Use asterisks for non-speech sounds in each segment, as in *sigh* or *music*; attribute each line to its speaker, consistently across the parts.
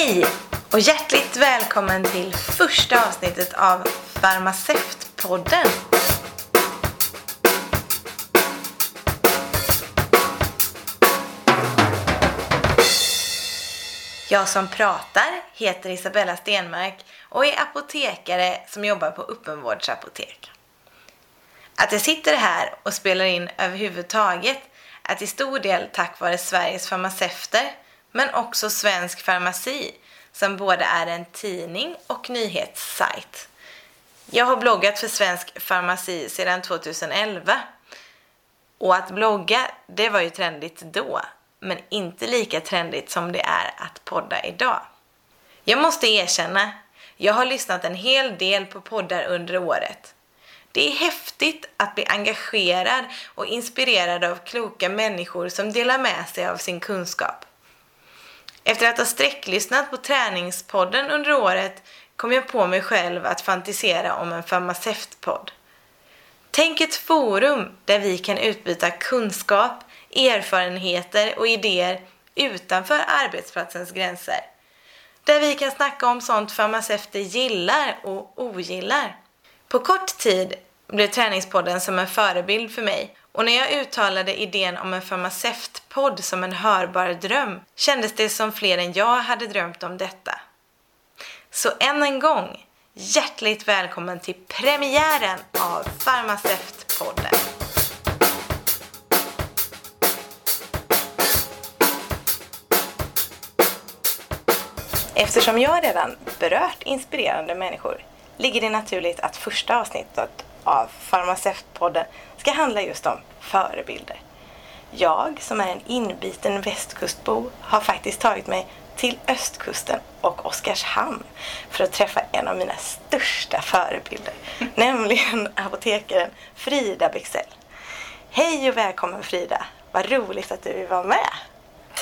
Speaker 1: Hej och hjärtligt välkommen till första avsnittet av Farmaceutpodden. Jag som pratar heter Isabella Stenmark och är apotekare som jobbar på öppenvårdsapotek. Att jag sitter här och spelar in överhuvudtaget är till stor del tack vare Sveriges farmaceuter men också Svensk Farmaci som både är en tidning och nyhetssajt. Jag har bloggat för Svensk Farmaci sedan 2011 och att blogga, det var ju trendigt då men inte lika trendigt som det är att podda idag. Jag måste erkänna, jag har lyssnat en hel del på poddar under året. Det är häftigt att bli engagerad och inspirerad av kloka människor som delar med sig av sin kunskap. Efter att ha sträcklyssnat på träningspodden under året kom jag på mig själv att fantisera om en farmaceutpodd. Tänk ett forum där vi kan utbyta kunskap, erfarenheter och idéer utanför arbetsplatsens gränser. Där vi kan snacka om sånt farmaceuter gillar och ogillar. På kort tid blev träningspodden som en förebild för mig och när jag uttalade idén om en farmaceutpodd som en hörbar dröm kändes det som fler än jag hade drömt om detta. Så än en gång, hjärtligt välkommen till premiären av Farmaceutpodden. Eftersom jag redan berört inspirerande människor ligger det naturligt att första avsnittet av Farmaceutpodden ska handla just om förebilder. Jag, som är en inbiten västkustbo, har faktiskt tagit mig till östkusten och Oskarshamn för att träffa en av mina största förebilder, *laughs* nämligen apotekaren Frida Bexell. Hej och välkommen Frida! Vad roligt att du vill vara med!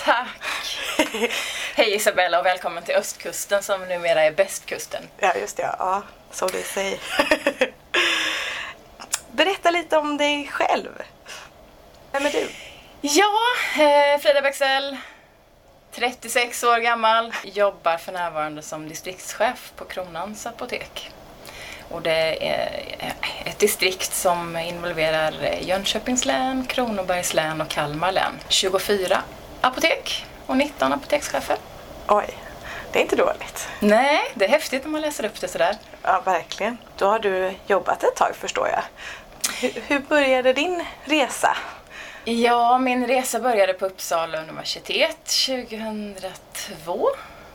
Speaker 2: Tack! *laughs* Hej Isabella och välkommen till östkusten som numera är bästkusten.
Speaker 1: Ja, just det. Ja, så det säger. *laughs* Berätta lite om dig själv. Vem är du?
Speaker 2: Ja, eh, Frida Bexell, 36 år gammal, jobbar för närvarande som distriktschef på Kronans apotek. Och det är ett distrikt som involverar Jönköpings län, Kronobergs län och Kalmar län. 24 apotek och 19 apotekschefer.
Speaker 1: Oj, det är inte dåligt.
Speaker 2: Nej, det är häftigt när man läser upp det sådär.
Speaker 1: Ja, verkligen. Då har du jobbat ett tag förstår jag. Hur, började din resa?
Speaker 2: Ja, min resa började på Uppsala universitet 2002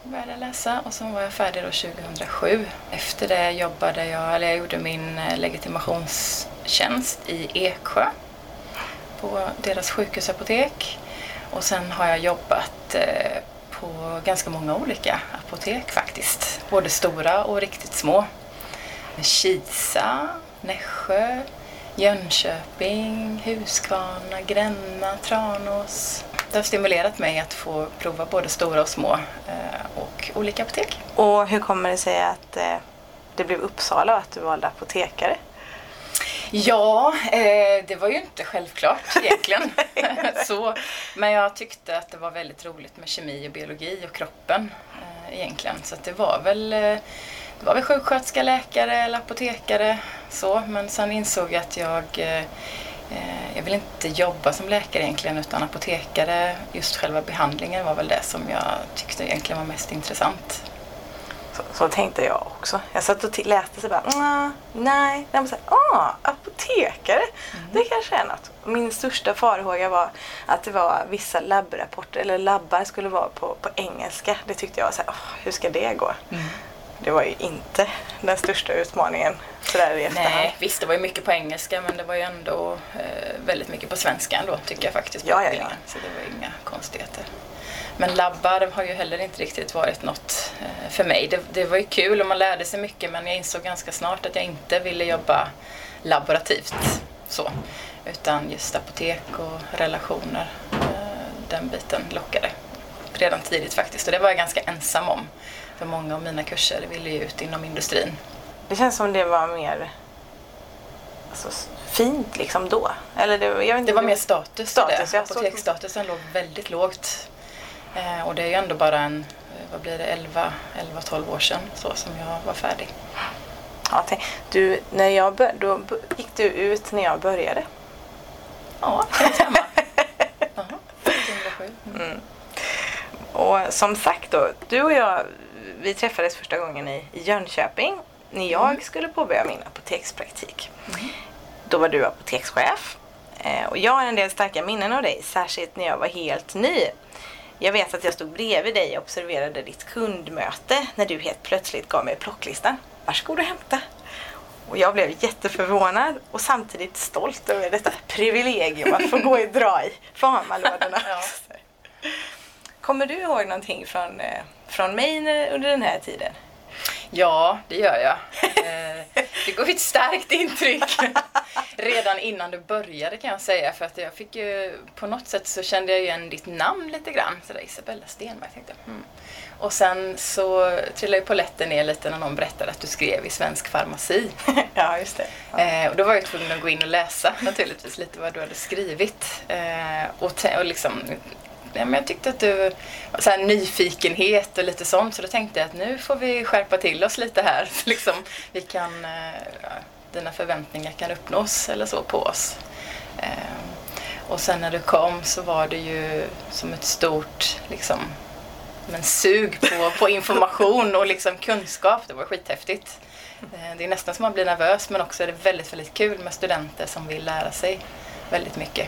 Speaker 2: började jag läsa och sen var jag färdig då 2007. Efter det jobbade jag, eller jag gjorde min eh, legitimationstjänst i Eksjö på deras sjukhusapotek. Och sen har jag jobbat eh, på ganska många olika apotek faktiskt. Både stora och riktigt små. Kisa, Nässjö, Jönköping, Huskvarna, Gränna, Tranås. Det har stimulerat mig att få prova både stora och små eh, och olika apotek.
Speaker 1: Och hur kommer det sig att eh, det blev Uppsala och att du valde apotekare?
Speaker 2: Ja, eh, det var ju inte självklart egentligen. *laughs* så, men jag tyckte att det var väldigt roligt med kemi och biologi och kroppen eh, egentligen. Så det var väl eh, det var väl sjuksköterska, läkare eller apotekare. Så. Men sen insåg jag att jag eh, jag vill inte jobba som läkare egentligen utan apotekare. Just själva behandlingen var väl det som jag tyckte egentligen var mest intressant.
Speaker 1: Så, så tänkte jag också. Jag satt och läste så bara, mm, nej. Jag bara, ah, apotekare, mm. det kanske är något. Min största farhåga var att det var vissa labbrapporter, eller labbar skulle vara på, på engelska. Det tyckte jag var så här, oh, hur ska det gå? Mm. Det var ju inte den största utmaningen sådär i efterhand.
Speaker 2: Nej, visst det var ju mycket på engelska men det var ju ändå eh, väldigt mycket på svenska ändå tycker jag faktiskt.
Speaker 1: Ja, ja, ja.
Speaker 2: Så det var inga konstigheter. Men labbar har ju heller inte riktigt varit något eh, för mig. Det, det, var ju kul och man lärde sig mycket men jag insåg ganska snart att jag inte ville jobba laborativt så. Utan just apotek och relationer, eh, den biten lockade redan tidigt faktiskt. Och det var jag ganska ensam om. För många av mina kurser ville ju ut inom industrin.
Speaker 1: Det känns som det var mer alltså, fint liksom då. Eller det, jag
Speaker 2: inte, det var mer status. status det. Apoteksstatusen låg väldigt lågt. Eh, och det är ju ändå bara en vad blir det, 11-12 år sedan så som jag var färdig.
Speaker 1: Ja, tänk, du, när jag bör, då gick du ut när jag började.
Speaker 2: Ja, det kan stämma. *laughs* Jaha, 2007. Mm.
Speaker 1: Och som sagt då, du och jag, vi träffades första gången i, i Jönköping när jag skulle påbörja min apotekspraktik. Då var du apotekschef eh, och jag har en del starka minnen av dig, särskilt när jag var helt ny. Jag vet att jag stod bredvid dig och observerade ditt kundmöte när du helt plötsligt gav mig plocklistan. Varsågod och hämta. Och jag blev jätteförvånad och samtidigt stolt över detta privilegium att få gå och dra i *laughs* Farmalådorna.
Speaker 2: Ja.
Speaker 1: Kommer du ihåg någonting från, eh, från mig när- under den här tiden?
Speaker 2: Ja, det gör jag. Eh, Det gav ett starkt intryck *laughs* redan innan du började kan jag säga. För att jag fick ju, på något sätt så kände jag igen ditt namn lite grann. Så där, Isabella Stenmark tänkte jag. Mm. Och sen så trillade ju polletten ner lite när någon berättade att du skrev i Svensk Farmaci. *laughs*
Speaker 1: ja, just det.
Speaker 2: Eh, och då var jag tvungen att gå in och läsa naturligtvis lite vad du hade skrivit. Och, och liksom, ja, men jag tyckte att du var så här nyfikenhet och lite sånt. Så då tänkte jag att nu får vi skärpa till oss lite här. Så *laughs* liksom, vi kan, eh, ja, dina förväntningar kan uppnås eller så på oss. Eh, och sen när du kom så var det ju som ett stort liksom, men sug på, på information och liksom kunskap. Det var skithäftigt. Ehm, det är nästan som man blir nervös men också är det väldigt, väldigt kul med studenter som vill lära sig väldigt mycket.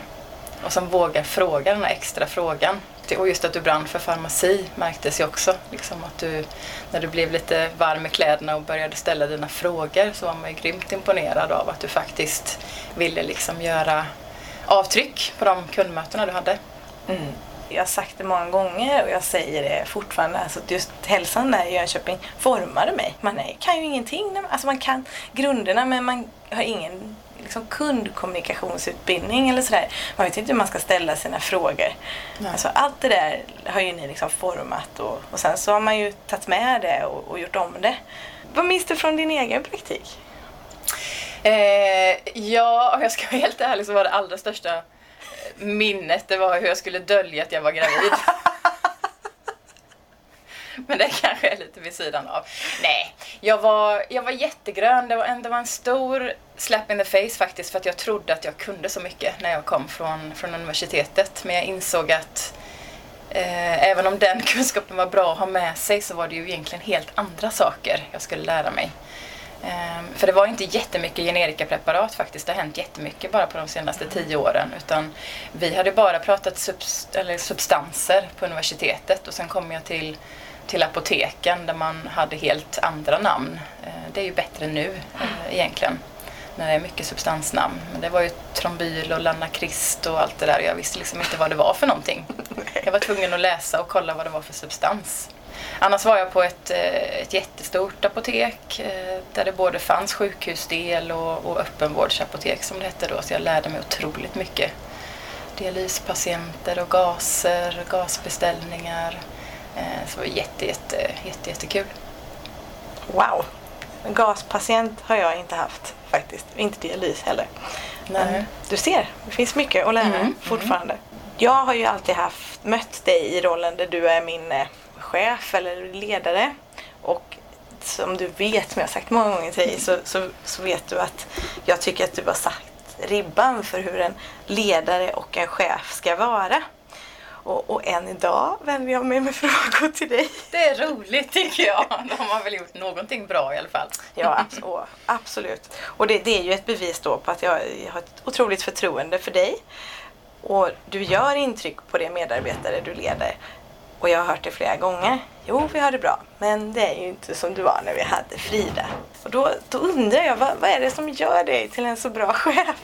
Speaker 2: Och som vågar fråga den här extra frågan. Och just att du brann för farmaci märktes ju också. Liksom att du, när du blev lite varm i kläderna och började ställa dina frågor så var man ju grymt imponerad av att du faktiskt ville liksom göra avtryck på de kundmötena du hade.
Speaker 1: Mm. Jag har sagt det många gånger och jag säger det fortfarande. Alltså att just hälsan där i Jönköping formade mig. Man kan ju ingenting. Alltså man kan grunderna men man har ingen liksom, kundkommunikationsutbildning eller sådär. Man vet inte hur man ska ställa sina frågor.
Speaker 2: Nej.
Speaker 1: Alltså allt det där har ju ni liksom format och, och sen så har man ju tagit med det och, och gjort om det. Vad minns du från din egen praktik?
Speaker 2: Eh, ja, om jag ska vara helt ärlig så var det allra största minnet det var hur jag skulle dölja att jag var gravid. *laughs* *laughs* Men det kanske är lite vid sidan av. Nej, jag var, jag var jättegrön. Det var, en, det var en stor slap in the face faktiskt för att jag trodde att jag kunde så mycket när jag kom från, från universitetet. Men jag insåg att eh, även om den *laughs* kunskapen var bra att ha med sig så var det ju egentligen helt andra saker jag skulle lära mig. Ehm, För det var inte jättemycket generikapreparat faktiskt. Det har hänt jättemycket bara på de senaste tio åren. Utan vi hade bara pratat subst- eller substanser på universitetet och sen kom jag till, till apoteken där man hade helt andra namn. Eh, Det är ju bättre nu eh, egentligen när det är mycket substansnamn. Men det var ju Trombyl och Lanakrist och allt det där. Jag visste liksom inte vad det var för någonting. Jag var tvungen att läsa och kolla vad det var för substans. Annars var jag på ett, eh, ett jättestort apotek där det både fanns sjukhusdel och, och öppenvårdsapotek som det hette då. Så jag lärde mig otroligt mycket. Dialyspatienter och gaser, gasbeställningar. Eh, Så det var jätte, jätte, jätte, jättekul.
Speaker 1: Wow! En gaspatient har jag inte haft faktiskt. Inte dialys heller.
Speaker 2: Nej.
Speaker 1: Men du ser, det finns mycket att lära
Speaker 2: Mm,
Speaker 1: fortfarande. Jag har ju alltid haft, mött dig i rollen där du är min eh, chef eller ledare. Och som du vet, som jag har sagt många gånger till dig, så, så, så vet du att jag tycker att du har satt ribban för hur en ledare och en chef ska vara. Och, och än idag vänder jag mig med *laughs* frågor till dig.
Speaker 2: Det är roligt tycker jag. *laughs* Då har man väl gjort någonting bra i alla fall.
Speaker 1: Ja, *laughs* absolut. Och det, det är ju ett bevis då på att jag, jag har ett otroligt förtroende för dig. Och du gör intryck på de medarbetare du leder. Och jag har hört det flera gånger. Jo, vi har det bra. Men det är ju inte som du var när vi hade Frida. Och då, då undrar jag, vad, vad är det som gör dig till en så bra chef?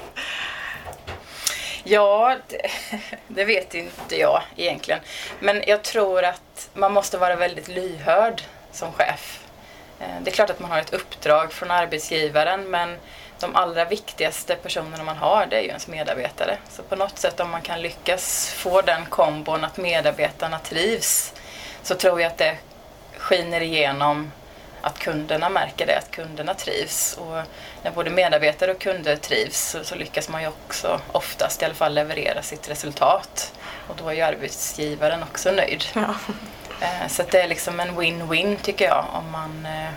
Speaker 2: Ja, det, *laughs* det vet inte jag egentligen. Men jag tror att man måste vara väldigt lyhörd som chef. Eh, det är klart att man har ett uppdrag från arbetsgivaren men de allra viktigaste personerna man har det är ju ens medarbetare. Så på något sätt om man kan lyckas få den kombon att medarbetarna trivs så tror jag att det skiner igenom att kunderna märker det, att kunderna trivs. Och när både medarbetare och kunder trivs så, lyckas man ju också oftast i alla fall leverera sitt resultat. Och då är ju arbetsgivaren också nöjd.
Speaker 1: Ja.
Speaker 2: Eh, så det är liksom en win-win tycker jag om man eh,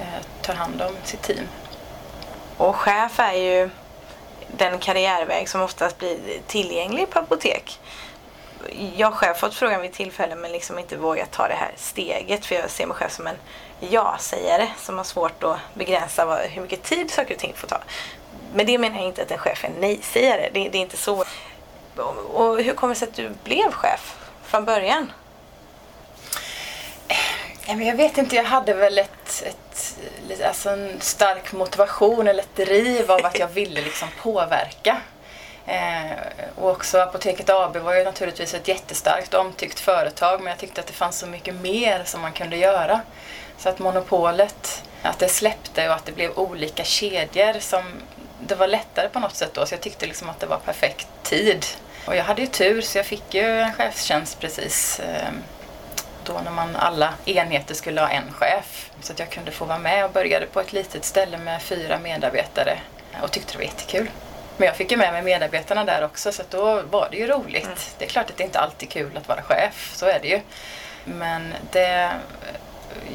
Speaker 2: eh, tar hand om sitt team.
Speaker 1: Och chef är ju den karriärväg som oftast blir tillgänglig på apotek. Jag har själv fått frågan vid tillfälle men liksom inte vågat ta det här steget för jag ser mig själv som en ja-sägare som har svårt att begränsa vad, hur mycket tid saker och ting får ta. Men det menar jag inte att en chef är en nej-sägare. Det, det är inte så. Och hur kommer det sig att du blev chef från början?
Speaker 2: Jag vet inte, jag hade väl ett, ett, alltså en stark motivation eller ett driv av att jag ville liksom påverka. Eh, och också Apoteket AB var ju naturligtvis ett jättestarkt och omtyckt företag men jag tyckte att det fanns så mycket mer som man kunde göra. Så att monopolet, att det släppte och att det blev olika kedjor som det var lättare på något sätt då så jag tyckte liksom att det var perfekt tid. Och jag hade ju tur så jag fick ju en chefstjänst precis eh, då när man alla enheter skulle ha en chef. Så att jag kunde få vara med och började på ett litet ställe med fyra medarbetare och tyckte det var jättekul. Men jag fick ju med mig medarbetarna där också så då var det ju roligt. Mm. Det är klart att det inte alltid är kul att vara chef, så är det ju. Men det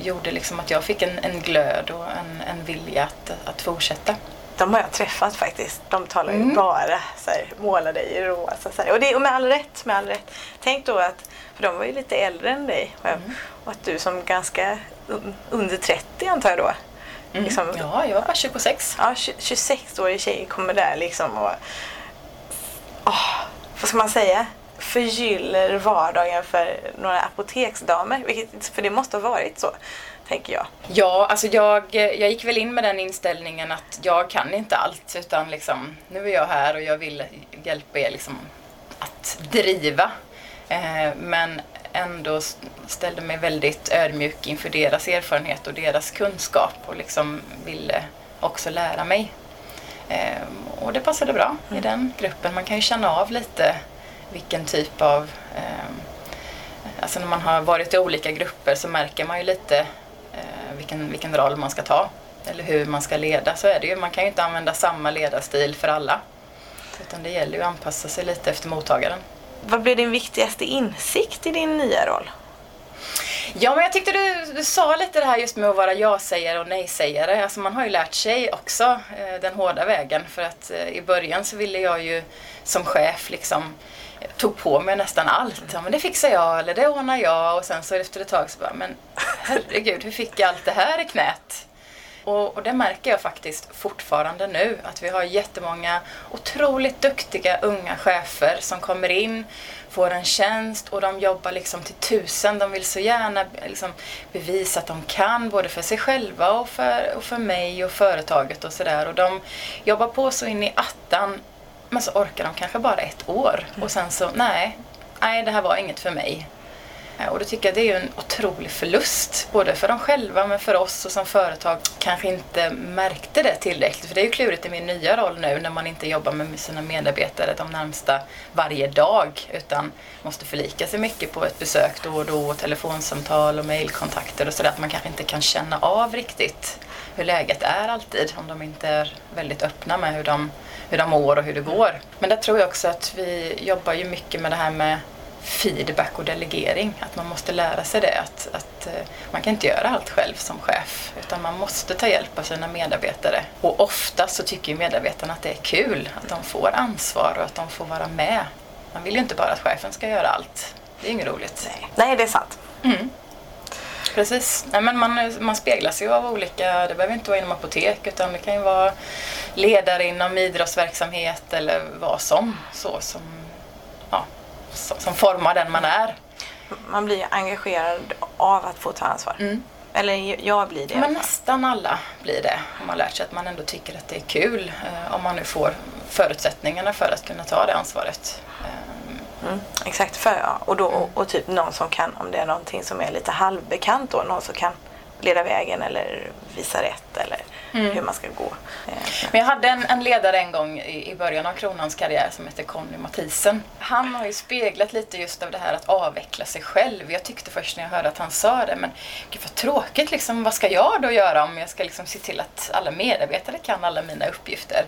Speaker 2: gjorde liksom att jag fick en, en glöd och en, en vilja att, att fortsätta.
Speaker 1: De har jag träffat faktiskt. De talar ju mm. bara så här, måla dig i rosa. Så här. Och, det, och med all rätt, med all rätt. Tänk då att, för de var ju lite äldre än dig. Mm. Och att du som ganska under 30 antar jag då.
Speaker 2: Mm. Liksom, ja, jag var bara 26.
Speaker 1: Ja, 26-årig tjej kommer där liksom och... Oh, vad ska man säga? Förgyller vardagen för några apoteksdamer. Vilket, för det måste ha varit så tänker jag.
Speaker 2: Ja, alltså jag, jag gick väl in med den inställningen att jag kan inte allt utan liksom, nu är jag här och jag vill hjälpa er liksom att driva. Eh, men ändå ställde mig väldigt ödmjuk inför deras erfarenhet och deras kunskap och liksom ville också lära mig. Eh, och det passade bra mm. i den gruppen. Man kan ju känna av lite vilken typ av eh, Alltså när man har varit i olika grupper så märker man ju lite vilken, vilken roll man ska ta eller hur man ska leda. Så är det ju. Man kan ju inte använda samma ledarstil för alla. Utan det gäller ju att anpassa sig lite efter mottagaren.
Speaker 1: Vad blir din viktigaste insikt i din nya roll?
Speaker 2: Ja, men jag tyckte du, du sa lite det här just med att vara ja-sägare och nej-sägare. Alltså man har ju lärt sig också eh, den hårda vägen. För att eh, i början så ville jag ju som chef liksom tog på mig nästan allt. Ja, men det fixar jag eller det ordnar jag och sen så efter ett tag så bara, men herregud, hur fick jag allt det här i knät? Och, och, det märker jag faktiskt fortfarande nu, att vi har jättemånga otroligt duktiga unga chefer som kommer in, får en tjänst och de jobbar liksom till tusen. De vill så gärna liksom bevisa att de kan, både för sig själva och för, och för mig och företaget och sådär. Och de jobbar på så in i attan men så orkar de kanske bara ett år och sen så, nej, nej det här var inget för mig. Eh, och då tycker jag det är en otrolig förlust, både för dem själva men för oss och som företag kanske inte märkte det tillräckligt. För det är ju klurigt i min nya roll nu när man inte jobbar med sina medarbetare de närmsta varje dag utan måste förlika sig mycket på ett besök då och då, och telefonsamtal och mejlkontakter och sådär. Att man kanske inte kan känna av riktigt hur läget är alltid om de inte är väldigt öppna med hur de, hur de mår och hur det går. Men där tror jag också att vi jobbar ju mycket med det här med feedback och delegering. Att man måste lära sig det. Att, att eh, man kan inte göra allt själv som chef utan man måste ta hjälp av sina medarbetare. Och ofta så tycker medarbetarna att det är kul att de får ansvar och att de får vara med. Man vill ju inte bara att chefen ska göra allt. Det är inget roligt.
Speaker 1: Nej, Nej det är sant.
Speaker 2: Mm. Precis. Nej, men man, man speglas ju av olika, det behöver inte vara inom apotek utan det kan ju vara ledare inom idrottsverksamhet eller vad som. Så, som, ja, som, formar den man är.
Speaker 1: Man blir engagerad av att få ta ansvar. Mm. Eller jag blir det.
Speaker 2: Men nästan alla blir det. Om man lärt sig att man ändå tycker att det är kul. Eh, om man nu får förutsättningarna för att kunna ta det ansvaret.
Speaker 1: Mm, exakt, för, ja. och, då, och, och, typ någon som kan, om det är någonting som är lite halvbekant då, någon som kan leda vägen eller visa rätt eller mm. hur man ska gå.
Speaker 2: Men jag hade en, en ledare en gång i, i, början av Kronans karriär som hette Conny Mathisen. Han har ju speglat lite just av det här att avveckla sig själv. Jag tyckte först när jag hörde att han sa det, men gud vad tråkigt liksom. Vad ska jag då göra om jag ska liksom se till att alla medarbetare kan alla mina uppgifter?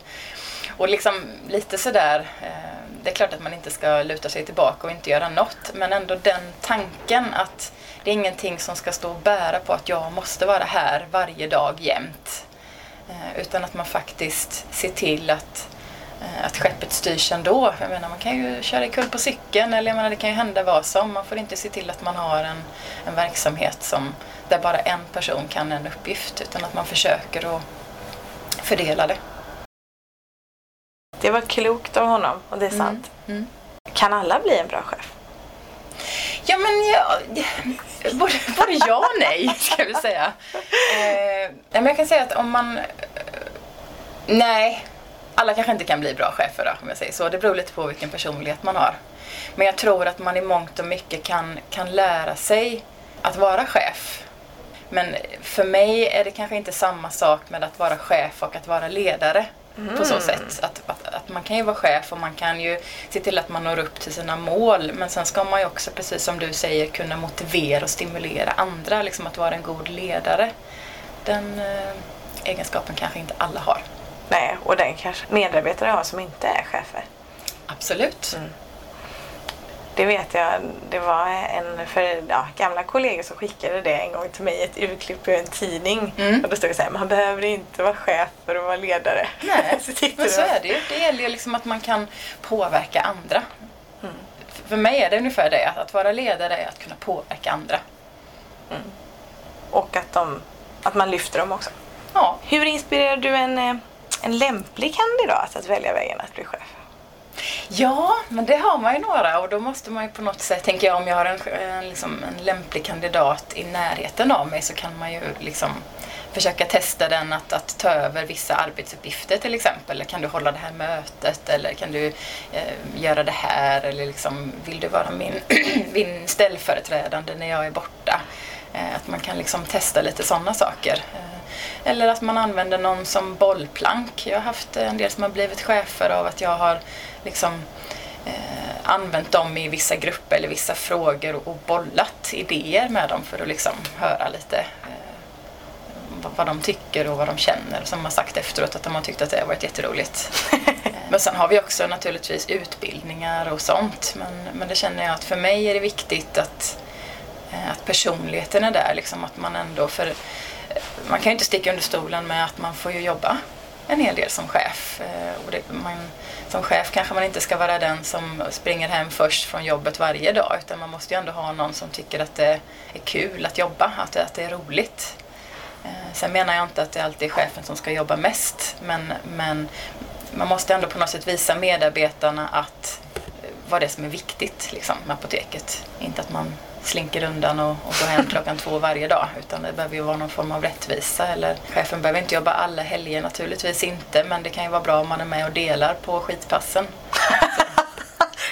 Speaker 2: Och liksom lite sådär eh, det är klart att man inte ska luta sig tillbaka och inte göra något. Men ändå den tanken att det är ingenting som ska stå och bära på att jag måste vara här varje dag jämt. Eh, utan att man faktiskt ser till att, eh, att skeppet styrs ändå. Jag menar, man kan ju köra i på cykeln eller jag menar, det kan ju hända vad som. Man får inte se till att man har en, en verksamhet som, där bara en person kan en uppgift utan att man försöker att fördela det.
Speaker 1: Det var klokt av honom och det är sant.
Speaker 2: Mm. Mm.
Speaker 1: Kan alla bli en bra chef?
Speaker 2: Ja, men ja, både, både ja och nej, ska jag väl säga. Eh, men jag kan säga att om man... Nej, alla kanske inte kan bli bra chefer då, om jag säger så. Det beror lite på vilken personlighet man har. Men jag tror att man i mångt och mycket kan, kan lära sig att vara chef. Men för mig är det kanske inte samma sak med att vara chef och att vara ledare på så sätt. Att, att, att, man kan ju vara chef och man kan ju se till att man når upp till sina mål. Men sen ska man ju också, precis som du säger, kunna motivera och stimulera andra. Liksom att vara en god ledare. Den eh, egenskapen kanske inte alla har.
Speaker 1: Nej, och den kanske medarbetare har som inte är chefer.
Speaker 2: Absolut.
Speaker 1: Mm. Det vet jag, det var en för ja, gamla kollegor som skickade det en gång till mig, ett urklipp ur en tidning.
Speaker 2: Mm.
Speaker 1: Och då stod det så här, man behöver inte vara chef för att vara ledare.
Speaker 2: Nej, *laughs*
Speaker 1: så
Speaker 2: men så är det ju. Det gäller ju liksom att man kan påverka andra.
Speaker 1: Mm.
Speaker 2: För mig är det ungefär det, att, att vara ledare är att kunna påverka andra.
Speaker 1: Och att, de, att man lyfter dem också.
Speaker 2: Ja,
Speaker 1: Hur inspirerar du en, eh, en lämplig kandidat att välja vägen att bli chef?
Speaker 2: Ja, men det har man ju några och då måste man ju på något sätt, tänker jag, om jag har en, en, liksom, en lämplig kandidat i närheten av mig så kan man ju liksom försöka testa den att, att ta över vissa arbetsuppgifter till exempel. Kan du hålla det här mötet eller kan du eh, göra det här eller liksom, vill du vara min, *clears throat* min ställföreträdande när jag är borta? Eh, att man kan liksom testa lite sådana saker. Eh, eller att man använder någon som bollplank. Jag har haft en del som har blivit chefer av att jag har liksom eh, använt dem i vissa grupper eller vissa frågor och, och bollat idéer med dem för att liksom höra lite eh, vad, de tycker och vad de känner. Som har sagt efteråt att de har tyckt att det har varit jätteroligt. *laughs* Men sen har vi också naturligtvis utbildningar och sånt. Men, men det känner jag att för mig är det viktigt att, eh, att personligheten är där. Liksom att man ändå, för eh, man kan ju inte sticka under stolen med att man får ju jobba en hel del som chef. Eh, och det, man, som chef kanske man inte ska vara den som springer hem först från jobbet varje dag utan man måste ju ändå ha någon som tycker att det är kul att jobba, att det, att det är roligt. Eh, sen menar jag inte att det alltid är chefen som ska jobba mest men, men man måste ändå på något sätt visa medarbetarna att eh, vad det är som är viktigt liksom, med apoteket. Inte att man slinker undan och, och går hem klockan två varje dag utan det behöver ju vara någon form av rättvisa. Eller chefen behöver inte jobba alla helger naturligtvis inte men det kan ju vara bra om man är med och delar på skitpassen. *laughs*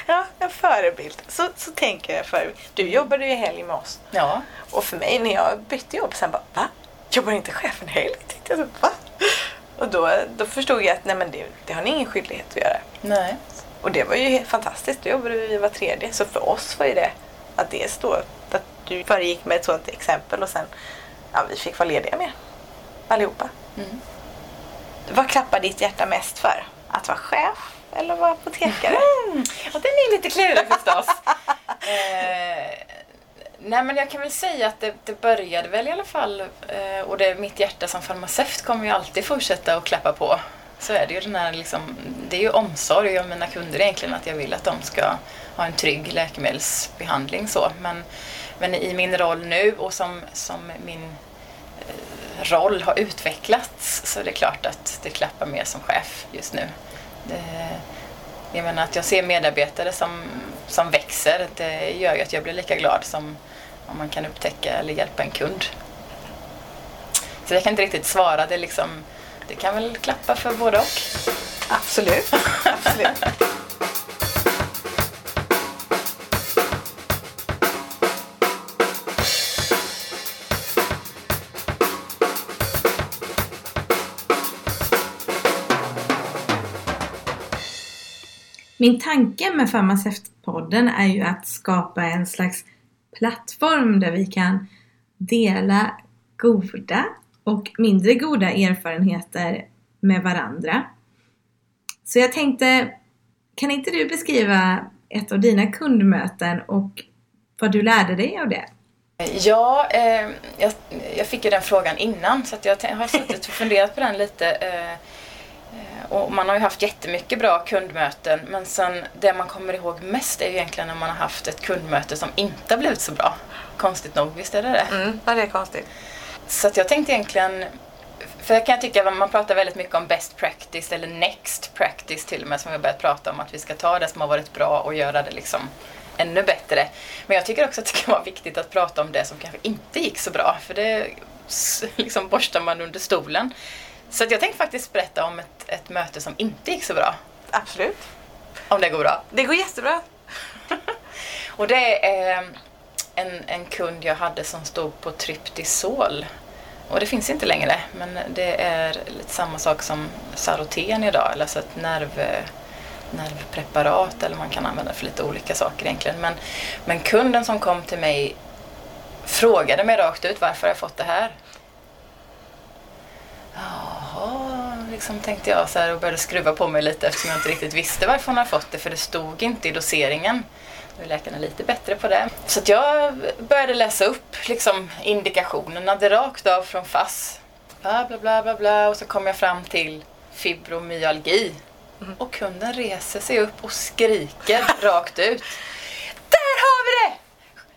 Speaker 1: Ja, en förebild. Så, så tänker jag för Du jobbade ju helg med oss.
Speaker 2: Ja,
Speaker 1: Och för mig när jag bytte jobb sen bara, va? Jobbar inte chefen helg? Tänkte jag så, va? Och då, då förstod jag att nej men det, det har ni ingen skyldighet att göra.
Speaker 2: nej.
Speaker 1: Och det var ju fantastiskt. Då jobbade vi var tredje. Så för oss var ju det att det stod att du föregick med ett sådant exempel och sen ja, vi fick vara lediga med allihopa.
Speaker 2: Mm.
Speaker 1: Vad klappar ditt hjärta mest för? Att vara chef eller vara apotekare?
Speaker 2: Mm. Och den är lite klurig förstås. *laughs* eh, nej men jag kan väl säga att det, det började väl i alla fall eh, och det, mitt hjärta som farmaceut kommer ju alltid fortsätta att klappa på. Så är det ju den här liksom, det är ju omsorg om mina kunder egentligen att jag vill att de ska ha en trygg läkemedelsbehandling så. Men, men i min roll nu och som, som min eh, roll har utvecklats så är det klart att det klappar mer som chef just nu. Det, jag menar att jag ser medarbetare som, som växer, det gör ju att jag blir lika glad som om man kan upptäcka eller hjälpa en kund. Så jag kan inte riktigt svara, det, liksom, det kan väl klappa för både och.
Speaker 1: Absolut. Absolut. *laughs*
Speaker 3: Min tanke med Farmaceutpodden är ju att skapa en slags plattform där vi kan dela goda och mindre goda erfarenheter med varandra. Så jag tänkte, kan inte du beskriva ett av dina kundmöten och vad du lärde dig av det?
Speaker 2: Ja, eh, jag, jag fick ju den frågan innan så att jag har suttit och funderat på den lite. Eh, eh, och man har ju haft jättemycket bra kundmöten men sen det man kommer ihåg mest är ju egentligen när man har haft ett kundmöte som inte har blivit så bra. Konstigt nog, visst är det det?
Speaker 1: Mm, ja, det är konstigt.
Speaker 2: Så jag tänkte egentligen för jag kan tycka att man pratar väldigt mycket om best practice eller next practice till och med som vi har börjat prata om att vi ska ta det som har varit bra och göra det liksom ännu bättre. Men jag tycker också att det kan vara viktigt att prata om det som kanske inte gick så bra för det liksom borstar man under stolen. Så jag tänkte faktiskt berätta om ett, ett möte som inte gick så bra.
Speaker 1: Absolut.
Speaker 2: Om det går bra.
Speaker 1: Det går jättebra. *laughs*
Speaker 2: och det är en, en kund jag hade som stod på Tryptisol och det finns inte längre, men det är lite samma sak som Saroten idag, alltså ett nerv, nervpreparat eller man kan använda för lite olika saker egentligen. Men, men kunden som kom till mig frågade mig rakt ut varför jag fått det här. Jaha, liksom tänkte jag så här och började skruva på mig lite eftersom jag inte riktigt visste varför hon hade fått det för det stod inte i doseringen. Nu är läkarna lite bättre på det. Så jag började läsa upp liksom, indikationerna rakt av från FASS. Bla, bla, bla, bla, bla. Och så kom jag fram till fibromyalgi. Mm. Och kunden reser sig upp och skriker *laughs* rakt ut. Där har vi det!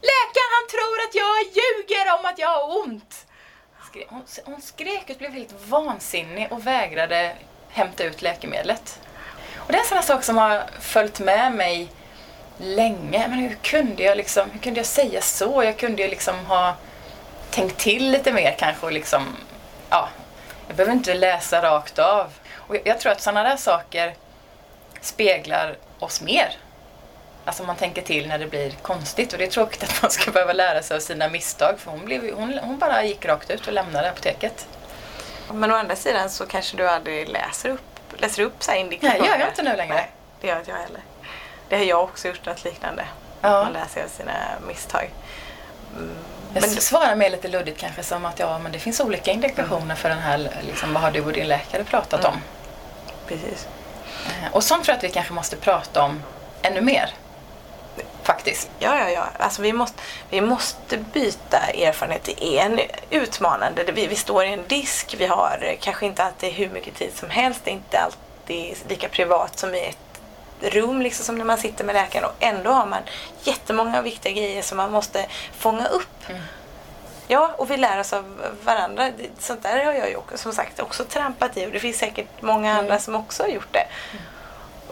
Speaker 2: Läkaren han tror att jag ljuger om att jag har ont. Hon, hon skrek och blev helt vansinnig och vägrade hämta ut läkemedlet. Och det är en sån sak som har följt med mig länge. Men hur kunde jag liksom, hur kunde jag säga så? Jag kunde ju liksom ha tänkt till lite mer kanske och liksom, ja, jag behöver inte läsa rakt av. Och jag tror att sådana där saker speglar oss mer. Alltså man tänker till när det blir konstigt och det är tråkigt att man ska behöva lära sig av sina misstag för hon, blev, hon, hon bara gick rakt ut och lämnade apoteket.
Speaker 1: Men å andra sidan så kanske du aldrig läser upp, läser upp så här indikationer?
Speaker 2: Nej, gör jag inte nu längre. Nej,
Speaker 1: det gör inte jag heller. Det har jag också gjort något liknande. Ja. Man lär sig av sina misstag.
Speaker 2: Mm. Jag men, svarar mer lite luddigt kanske som att ja, men det finns olika indikationer mm. för den här, liksom, vad har du och din läkare pratat mm. om?
Speaker 1: Precis.
Speaker 2: Eh, och sånt tror jag att vi kanske måste prata om ännu mer. Faktiskt.
Speaker 1: Ja, ja, ja. Alltså, vi, måste, vi måste byta erfarenhet. Det är en utmanande. Vi, vi står i en disk. Vi har kanske inte alltid hur mycket tid som helst. Det är inte alltid lika privat som i ett rum liksom som när man sitter med läkaren och ändå har man jättemånga viktiga grejer som man måste fånga upp. Mm. Ja, och vi lär oss av varandra. Sånt där har jag ju också, som sagt också trampat i och det finns säkert många mm. andra som också har gjort det. Mm.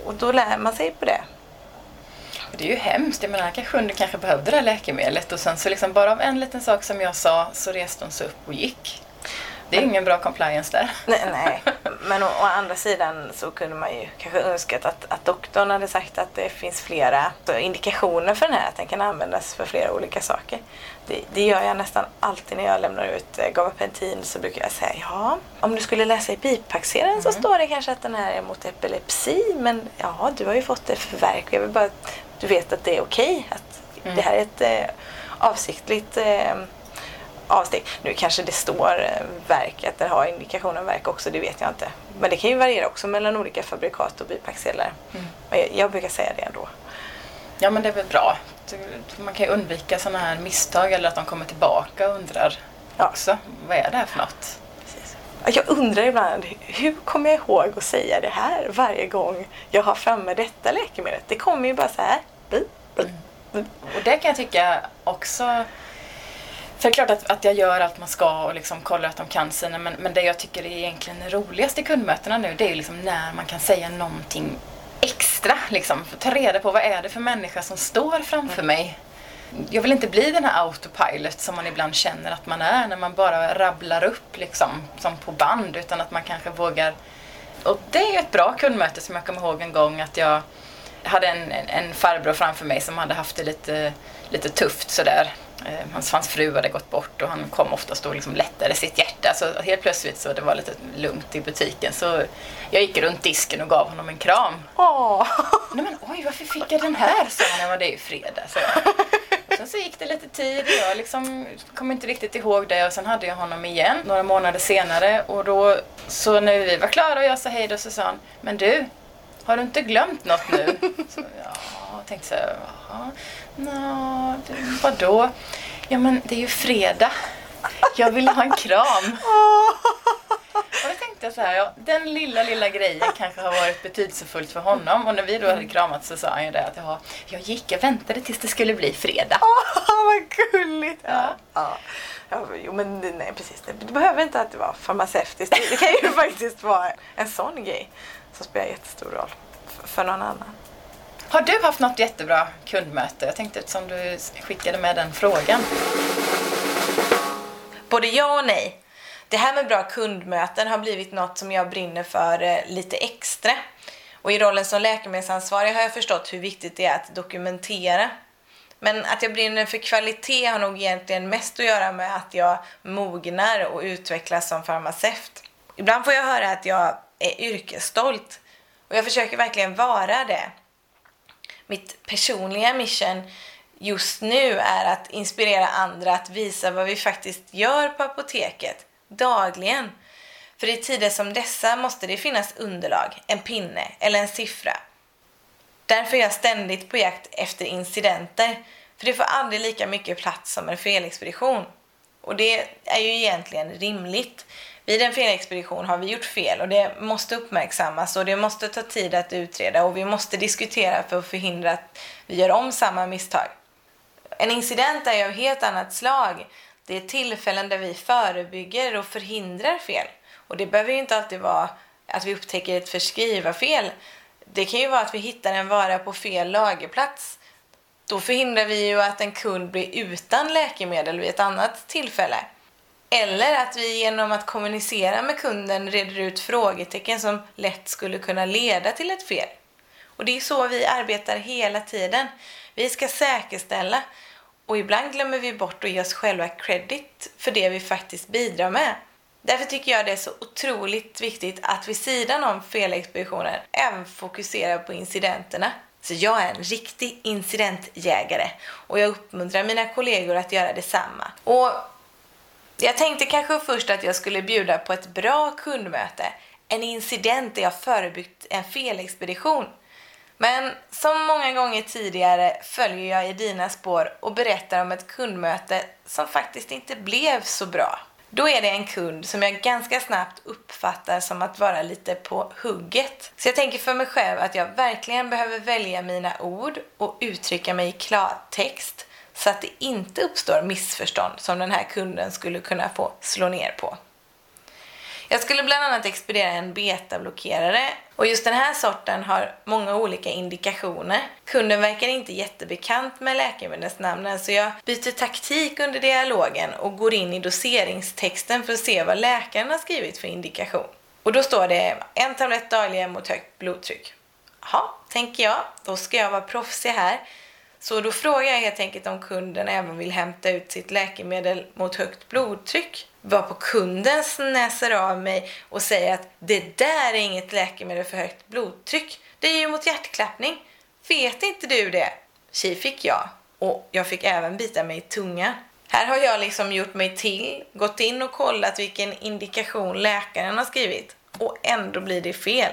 Speaker 1: Och då lär man sig på det.
Speaker 2: Det är ju hemskt. Jag menar, kanske hon kanske behövde det här läkemedlet och sen så liksom bara av en liten sak som jag sa så reste hon sig upp och gick. Det är ingen bra compliance där.
Speaker 1: Nej, nej. men å, å, andra sidan så kunde man ju kanske önskat att, att doktorn hade sagt att det finns flera indikationer för den här, att den kan användas för flera olika saker. Det, det gör jag nästan alltid när jag lämnar ut eh, gabapentin så brukar jag säga ja, om du skulle läsa i bipacksedeln mm. så står det kanske att den här är mot epilepsi men ja, du har ju fått det för verk. Jag vill bara att du vet att det är okej. Okay, att mm. det här är ett eh, avsiktligt eh, avsteg. Nu kanske det står eh, verk, att den har indikationen verk också, det vet jag inte. Men det kan ju variera också mellan olika fabrikat och bipacksedlar. Mm. Jag, jag brukar säga det ändå.
Speaker 2: Ja men det är väl bra. Man kan ju undvika sådana här misstag eller att de kommer tillbaka och undrar ja. också. Vad är det här för något?
Speaker 1: Precis. Jag undrar ibland, hur kommer jag ihåg att säga det här varje gång jag har framme detta läkemedlet? Det kommer ju bara så här.
Speaker 2: Mm. Och det kan jag tycka också för det är klart att, att jag gör allt man ska och liksom kollar att de kan sina men, men det jag tycker är egentligen roligast i kundmötena nu det är liksom när man kan säga någonting extra. Liksom, ta reda på vad är det för människa som står framför mig. Jag vill inte bli den här autopilot som man ibland känner att man är när man bara rabblar upp liksom, som på band utan att man kanske vågar. Och det är ett bra kundmöte som jag kommer ihåg en gång att jag hade en, en, farbror framför mig som hade haft det lite, lite tufft sådär hans, hans fru hade gått bort och han kom oftast och liksom lättade sitt hjärta. Så helt plötsligt så det var lite lugnt i butiken. Så jag gick runt disken och gav honom en kram.
Speaker 1: Åh!
Speaker 2: Nej men oj, varför fick jag den här? sa han. det ju fredag. Så. Sen så gick det lite tid och jag liksom kom inte riktigt ihåg det och sen hade jag honom igen några månader senare och då så när vi var klara och jag sa hej då så sa han Men du, har du inte glömt något nu? Så, ja, tänkte så här, no, vadå? Ja men det är ju fredag. Jag vill ha en kram. *laughs* Och då tänkte jag så här, ja, den lilla, lilla grejen kanske har varit betydelsefullt för honom. Och när vi då hade kramat så sa han ju det att ja, jag gick, jag väntade tills det skulle bli fredag.
Speaker 1: Åh, *laughs* vad gulligt!
Speaker 2: Ja.
Speaker 1: Ja. Ja, jo, men nej, precis. Det behöver inte alltid vara farmaceutiskt. Det, kan ju *laughs* faktiskt vara en sån grej som spelar jättestor roll för någon annan.
Speaker 2: Har du haft något jättebra kundmöte? Jag tänkte eftersom du skickade med den frågan.
Speaker 1: Både ja och nej. Det här med bra kundmöten har blivit något som jag brinner för eh, lite extra. Och i rollen som läkemedelsansvarig har jag förstått hur viktigt det är att dokumentera. Men att jag brinner för kvalitet har nog egentligen mest att göra med att jag mognar och utvecklas som farmaceut. Ibland får jag höra att jag är yrkesstolt och jag försöker verkligen vara det. Mitt personliga mission just nu är att inspirera andra att visa vad vi faktiskt gör på apoteket dagligen. För i tider som dessa måste det finnas underlag, en pinne eller en siffra. Därför är jag ständigt på jakt efter incidenter, för det får aldrig lika mycket plats som en felexpedition. Och det är ju egentligen rimligt. Vid en felexpedition har vi gjort fel och det måste uppmärksammas och det måste ta tid att utreda och vi måste diskutera för att förhindra att vi gör om samma misstag. En incident är ju av helt annat slag. Det är tillfällen där vi förebygger och förhindrar fel. Och det behöver ju inte alltid vara att vi upptäcker ett förskrivarfel. Det kan ju vara att vi hittar en vara på fel lagerplats. Då förhindrar vi ju att en kund blir utan läkemedel vid ett annat tillfälle. Eller att vi genom att kommunicera med kunden reder ut frågetecken som lätt skulle kunna leda till ett fel. Och det är så vi arbetar hela tiden. Vi ska säkerställa och ibland glömmer vi bort att ge oss själva credit för det vi faktiskt bidrar med. Därför tycker jag det är så otroligt viktigt att vid sidan om felexpeditioner även fokusera på incidenterna. Så jag är en riktig incidentjägare och jag uppmuntrar mina kollegor att göra detsamma. Och jag tänkte kanske först att jag skulle bjuda på ett bra kundmöte, en incident där jag förebyggt en felexpedition. Men som många gånger tidigare följer jag i dina spår och berättar om ett kundmöte som faktiskt inte blev så bra. Då är det en kund som jag ganska snabbt uppfattar som att vara lite på hugget. Så jag tänker för mig själv att jag verkligen behöver välja mina ord och uttrycka mig i klartext så att det inte uppstår missförstånd som den här kunden skulle kunna få slå ner på. Jag skulle bland annat expediera en betablockerare och just den här sorten har många olika indikationer. Kunden verkar inte jättebekant med läkemedelsnamnen så jag byter taktik under dialogen och går in i doseringstexten för att se vad läkaren har skrivit för indikation. Och då står det en tablett dagligen mot högt blodtryck. Jaha, tänker jag, då ska jag vara proffsig här. Så då frågar jag helt enkelt om kunden även vill hämta ut sitt läkemedel mot högt blodtryck. Var på kunden snäser av mig och säger att det där är inget läkemedel för högt blodtryck. Det är ju mot hjärtklappning. Vet inte du det? Tji fick jag. Och jag fick även bita mig i tungan. Här har jag liksom gjort mig till, gått in och kollat vilken indikation läkaren har skrivit. Och ändå blir det fel.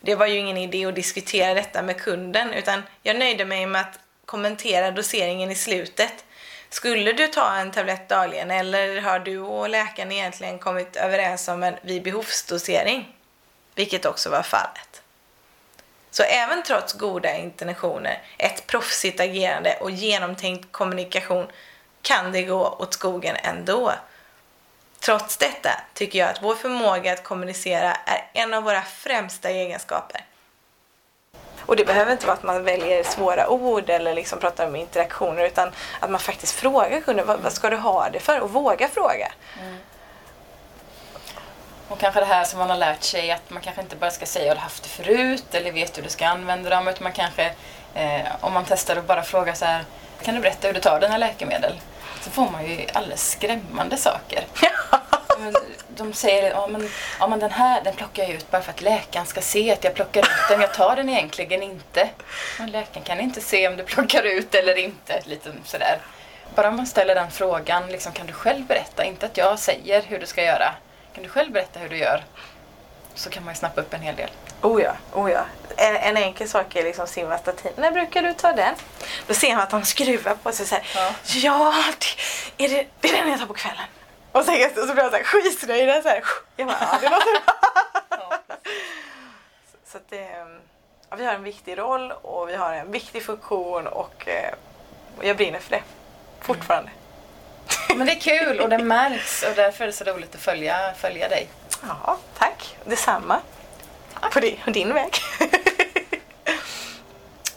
Speaker 1: Det var ju ingen idé att diskutera detta med kunden utan jag nöjde mig med att kommentera doseringen i slutet. Skulle du ta en tablett dagligen eller har du och läkaren egentligen kommit överens om en vid behovsdosering? Vilket också var fallet. Så även trots goda intentioner, ett proffsigt agerande och genomtänkt kommunikation kan det gå åt skogen ändå. Trots detta tycker jag att vår förmåga att kommunicera är en av våra främsta egenskaper. Och det behöver inte vara att man väljer svåra ord eller liksom pratar om interaktioner utan att man faktiskt frågar kunden vad, vad ska du ha det för och våga fråga.
Speaker 2: Och kanske det här som man har lärt sig att man kanske inte bara ska säga har du haft det förut eller vet hur du ska använda dem utan man kanske eh, om man testar och bara frågar så här kan du berätta hur du tar dina läkemedel? Så får man ju alldeles skrämmande saker. *laughs* De säger ja men, ja men den här den plockar jag ut bara för att läkaren ska se att jag plockar ut den. Jag tar den egentligen inte. Men läkaren kan inte se om du plockar ut eller inte. Lite sådär. Bara man ställer den frågan, liksom, kan du själv berätta? Inte att jag säger hur du ska göra. Kan du själv berätta hur du gör? Så kan man ju snappa upp en hel del.
Speaker 1: Oh ja, oh ja. En, en enkel sak är liksom simvastatin. När brukar du ta den? Då ser man att de skruvar på sig så här.
Speaker 2: Ja.
Speaker 1: Ja, det, är det, det är den jag tar på kvällen. Och sen så blir jag så här skitnöjd. Så här. Jag bara, ja, det låter bra. *laughs* Så att det, ja, vi har en viktig roll och vi har en viktig funktion och, eh, och jag brinner för det. Fortfarande.
Speaker 2: Men det är kul och det märks och därför är det så roligt att följa, följa dig.
Speaker 1: Ja, tack. Detsamma. På din, på din väg.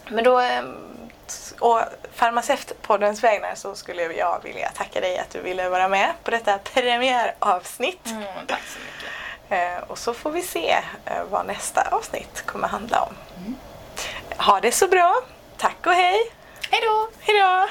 Speaker 1: Men då, eh, och Farmaceutpoddens vägnar så skulle jag vilja tacka dig att du ville vara med på detta premiäravsnitt.
Speaker 2: Mm, tack så mycket.
Speaker 1: Eh, Och så får vi se eh, vad nästa avsnitt kommer handla om. Ha det så bra. Tack och hej.
Speaker 2: Hej då!
Speaker 1: Hej då!